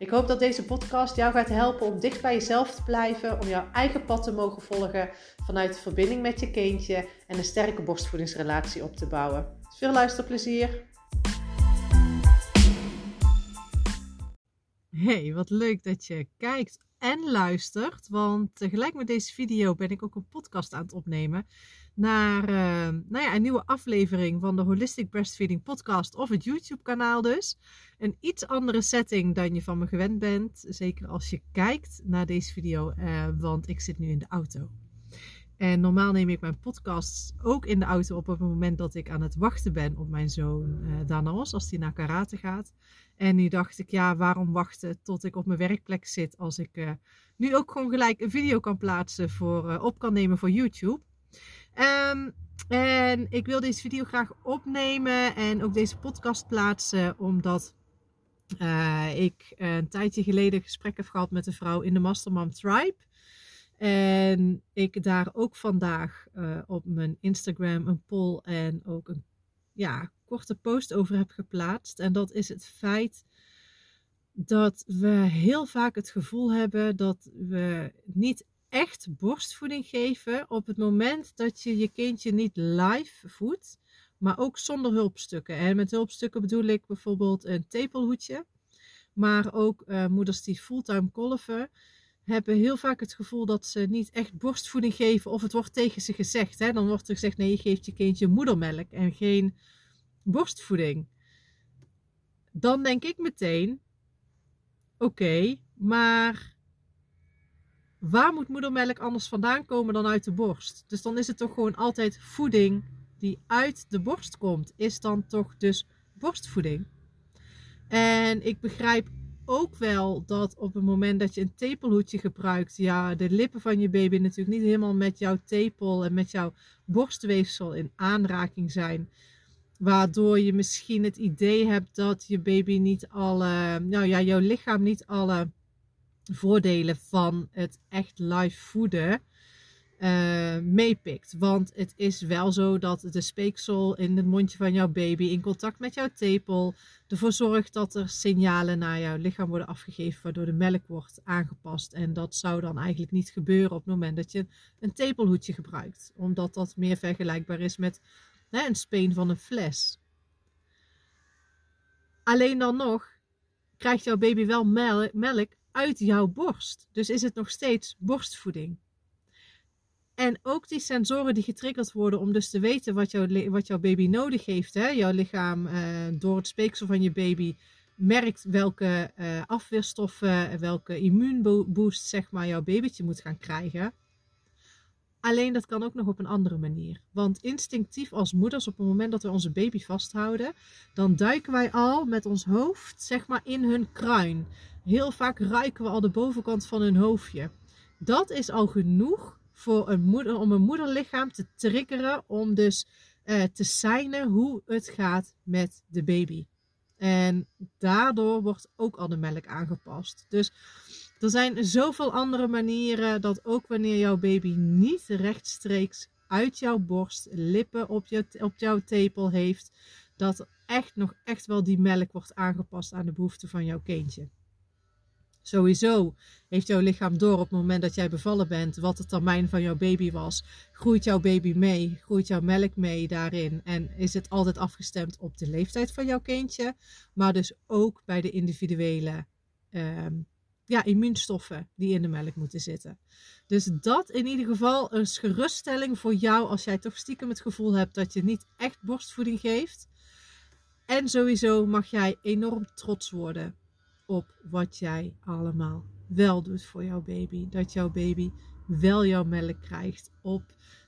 Ik hoop dat deze podcast jou gaat helpen om dicht bij jezelf te blijven, om jouw eigen pad te mogen volgen vanuit de verbinding met je kindje en een sterke borstvoedingsrelatie op te bouwen. Veel luisterplezier! Hey, wat leuk dat je kijkt en luistert, want tegelijk met deze video ben ik ook een podcast aan het opnemen naar uh, nou ja, een nieuwe aflevering van de Holistic Breastfeeding Podcast of het YouTube-kanaal dus. Een iets andere setting dan je van me gewend bent, zeker als je kijkt naar deze video, uh, want ik zit nu in de auto. En normaal neem ik mijn podcasts ook in de auto op op het moment dat ik aan het wachten ben op mijn zoon uh, Danos, als hij naar karate gaat. En nu dacht ik, ja, waarom wachten tot ik op mijn werkplek zit als ik uh, nu ook gewoon gelijk een video kan plaatsen voor, uh, op kan nemen voor YouTube. Um, en ik wil deze video graag opnemen en ook deze podcast plaatsen, omdat uh, ik een tijdje geleden gesprek heb gehad met een vrouw in de Mastermom Tribe. En ik daar ook vandaag op mijn Instagram een poll en ook een ja, korte post over heb geplaatst. En dat is het feit dat we heel vaak het gevoel hebben dat we niet echt borstvoeding geven op het moment dat je je kindje niet live voedt, maar ook zonder hulpstukken. En met hulpstukken bedoel ik bijvoorbeeld een tepelhoedje, maar ook uh, moeders die fulltime kolven hebben heel vaak het gevoel dat ze niet echt borstvoeding geven of het wordt tegen ze gezegd. Hè? Dan wordt er gezegd nee, je geeft je kindje moedermelk en geen borstvoeding. Dan denk ik meteen, oké, maar waar moet moedermelk anders vandaan komen dan uit de borst? Dus dan is het toch gewoon altijd voeding die uit de borst komt, is dan toch dus borstvoeding. En ik begrijp ook wel dat op het moment dat je een tepelhoedje gebruikt, ja, de lippen van je baby natuurlijk niet helemaal met jouw tepel en met jouw borstweefsel in aanraking zijn. Waardoor je misschien het idee hebt dat je baby niet alle, nou ja, jouw lichaam niet alle voordelen van het echt live voeden uh, meepikt. Want het is wel zo dat de speeksel in het mondje van jouw baby in contact met jouw tepel ervoor zorgt dat er signalen naar jouw lichaam worden afgegeven, waardoor de melk wordt aangepast. En dat zou dan eigenlijk niet gebeuren op het moment dat je een tepelhoedje gebruikt, omdat dat meer vergelijkbaar is met een speen van een fles. Alleen dan nog krijgt jouw baby wel melk uit jouw borst. Dus is het nog steeds borstvoeding. En ook die sensoren die getriggerd worden om dus te weten wat, jouw, wat jouw baby nodig heeft. Hè? Jouw lichaam uh, door het speeksel van je baby merkt welke uh, afweerstoffen, welke immuunboost zeg maar, jouw babytje moet gaan krijgen. Alleen dat kan ook nog op een andere manier. Want instinctief als moeders, op het moment dat we onze baby vasthouden, dan duiken wij al met ons hoofd zeg maar in hun kruin. Heel vaak ruiken we al de bovenkant van hun hoofdje. Dat is al genoeg voor een moeder, om een moederlichaam te triggeren om dus uh, te zijn hoe het gaat met de baby. En daardoor wordt ook al de melk aangepast. Dus er zijn zoveel andere manieren dat ook wanneer jouw baby niet rechtstreeks uit jouw borst lippen op, je, op jouw tepel heeft, dat echt nog echt wel die melk wordt aangepast aan de behoeften van jouw kindje. Sowieso heeft jouw lichaam door op het moment dat jij bevallen bent wat de termijn van jouw baby was. Groeit jouw baby mee? Groeit jouw melk mee daarin? En is het altijd afgestemd op de leeftijd van jouw kindje? Maar dus ook bij de individuele uh, ja, immuunstoffen die in de melk moeten zitten. Dus dat in ieder geval een geruststelling voor jou als jij toch stiekem het gevoel hebt dat je niet echt borstvoeding geeft. En sowieso mag jij enorm trots worden op wat jij allemaal wel doet voor jouw baby. Dat jouw baby wel jouw melk krijgt op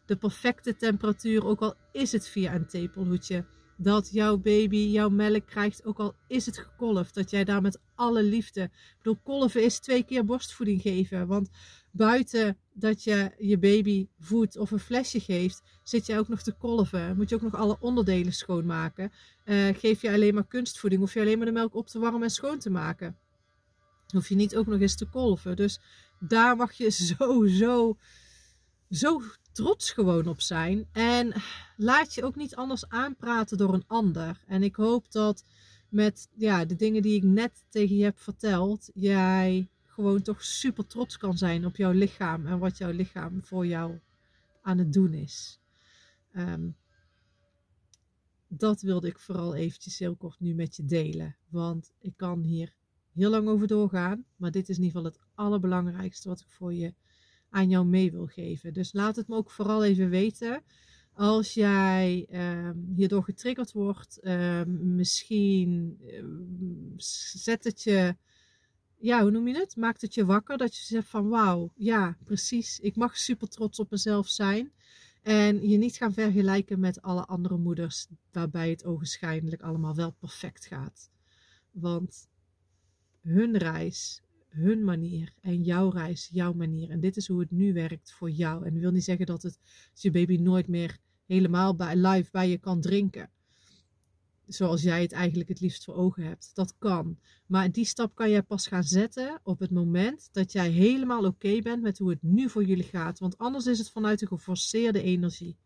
de perfecte temperatuur, ook al is het via een tepelhoedje. Dat jouw baby jouw melk krijgt, ook al is het gekolfd. Dat jij daar met alle liefde. Ik bedoel, kolven is twee keer borstvoeding geven. Want buiten dat je je baby voedt of een flesje geeft, zit je ook nog te kolven. Moet je ook nog alle onderdelen schoonmaken. Uh, geef je alleen maar kunstvoeding, hoef je alleen maar de melk op te warmen en schoon te maken. Hoef je niet ook nog eens te kolven. Dus daar mag je sowieso zo trots gewoon op zijn. En laat je ook niet anders aanpraten door een ander. En ik hoop dat met ja, de dingen die ik net tegen je heb verteld, jij gewoon toch super trots kan zijn op jouw lichaam en wat jouw lichaam voor jou aan het doen is. Ehm, dat wilde ik vooral eventjes heel kort nu met je delen. Want ik kan hier heel lang over doorgaan. Maar dit is in ieder geval het allerbelangrijkste wat ik voor je aan jou mee wil geven. Dus laat het me ook vooral even weten. Als jij um, hierdoor getriggerd wordt, um, misschien um, zet het je, ja, hoe noem je het? Maakt het je wakker dat je zegt van wauw, ja, precies, ik mag super trots op mezelf zijn. En je niet gaan vergelijken met alle andere moeders, waarbij het ogenschijnlijk allemaal wel perfect gaat. Want hun reis hun manier en jouw reis, jouw manier. En dit is hoe het nu werkt voor jou. En dat wil niet zeggen dat, het, je baby nooit meer helemaal bij, live bij je kan drinken. Zoals jij het eigenlijk het liefst voor ogen hebt. Dat kan. Maar die stap kan jij pas gaan zetten op het moment dat jij helemaal oké bent met hoe het nu voor jullie gaat. Want anders is het vanuit een geforceerde energie.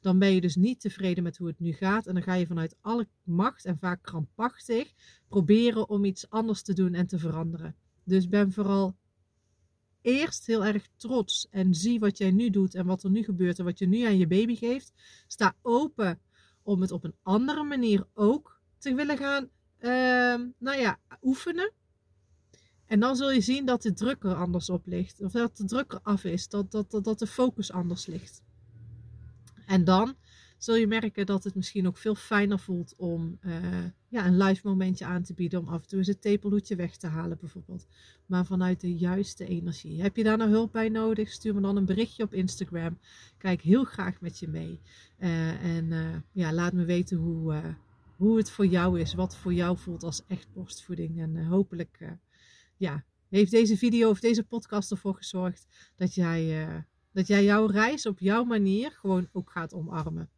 Dan ben je dus niet tevreden met hoe het nu gaat. En dan ga je vanuit alle macht en vaak krampachtig proberen om iets anders te doen en te veranderen. Dus ben vooral eerst heel erg trots en zie wat jij nu doet en wat er nu gebeurt en wat je nu aan je baby geeft. Sta open om het op een andere manier ook te willen gaan, uh, nou ja, oefenen. En dan zul je zien dat de druk er anders op ligt. Of dat de druk er af is. Dat, dat, dat, dat de focus anders ligt. En dan zul je merken dat het misschien ook veel fijner voelt om uh, ja, een live momentje aan te bieden. Om af en toe eens het tepelhoedje weg te halen bijvoorbeeld. Maar vanuit de juiste energie. Heb je daar nou hulp bij nodig? Stuur me dan een berichtje op Instagram. Kijk heel graag met je mee. Uh, en uh, ja, laat me weten hoe, hoe het voor jou is. Wat voor jou voelt als echt borstvoeding. En hopelijk ja, heeft deze video of deze podcast ervoor gezorgd dat jij, dat jij jouw reis op jouw manier gewoon ook gaat omarmen.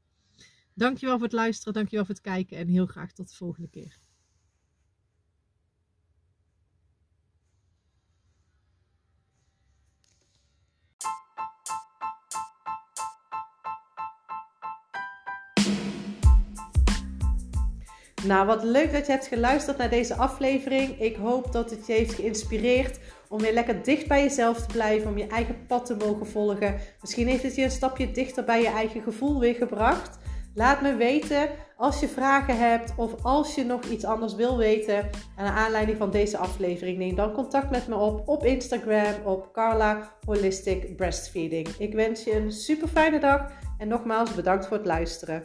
Dankjewel voor het luisteren, dankjewel voor het kijken en heel graag tot de volgende keer. Nou, wat leuk dat je hebt geluisterd naar deze aflevering. Ik hoop dat het je heeft geïnspireerd om weer lekker dicht bij jezelf te blijven, om je eigen pad te mogen volgen. Misschien heeft het je een stapje dichter bij je eigen gevoel weer gebracht. Laat me weten als je vragen hebt of als je nog iets anders wil weten naar aanleiding van deze aflevering. Neem dan contact met me op op Instagram op Carla Holistic Breastfeeding. Ik wens je een super fijne dag en nogmaals bedankt voor het luisteren.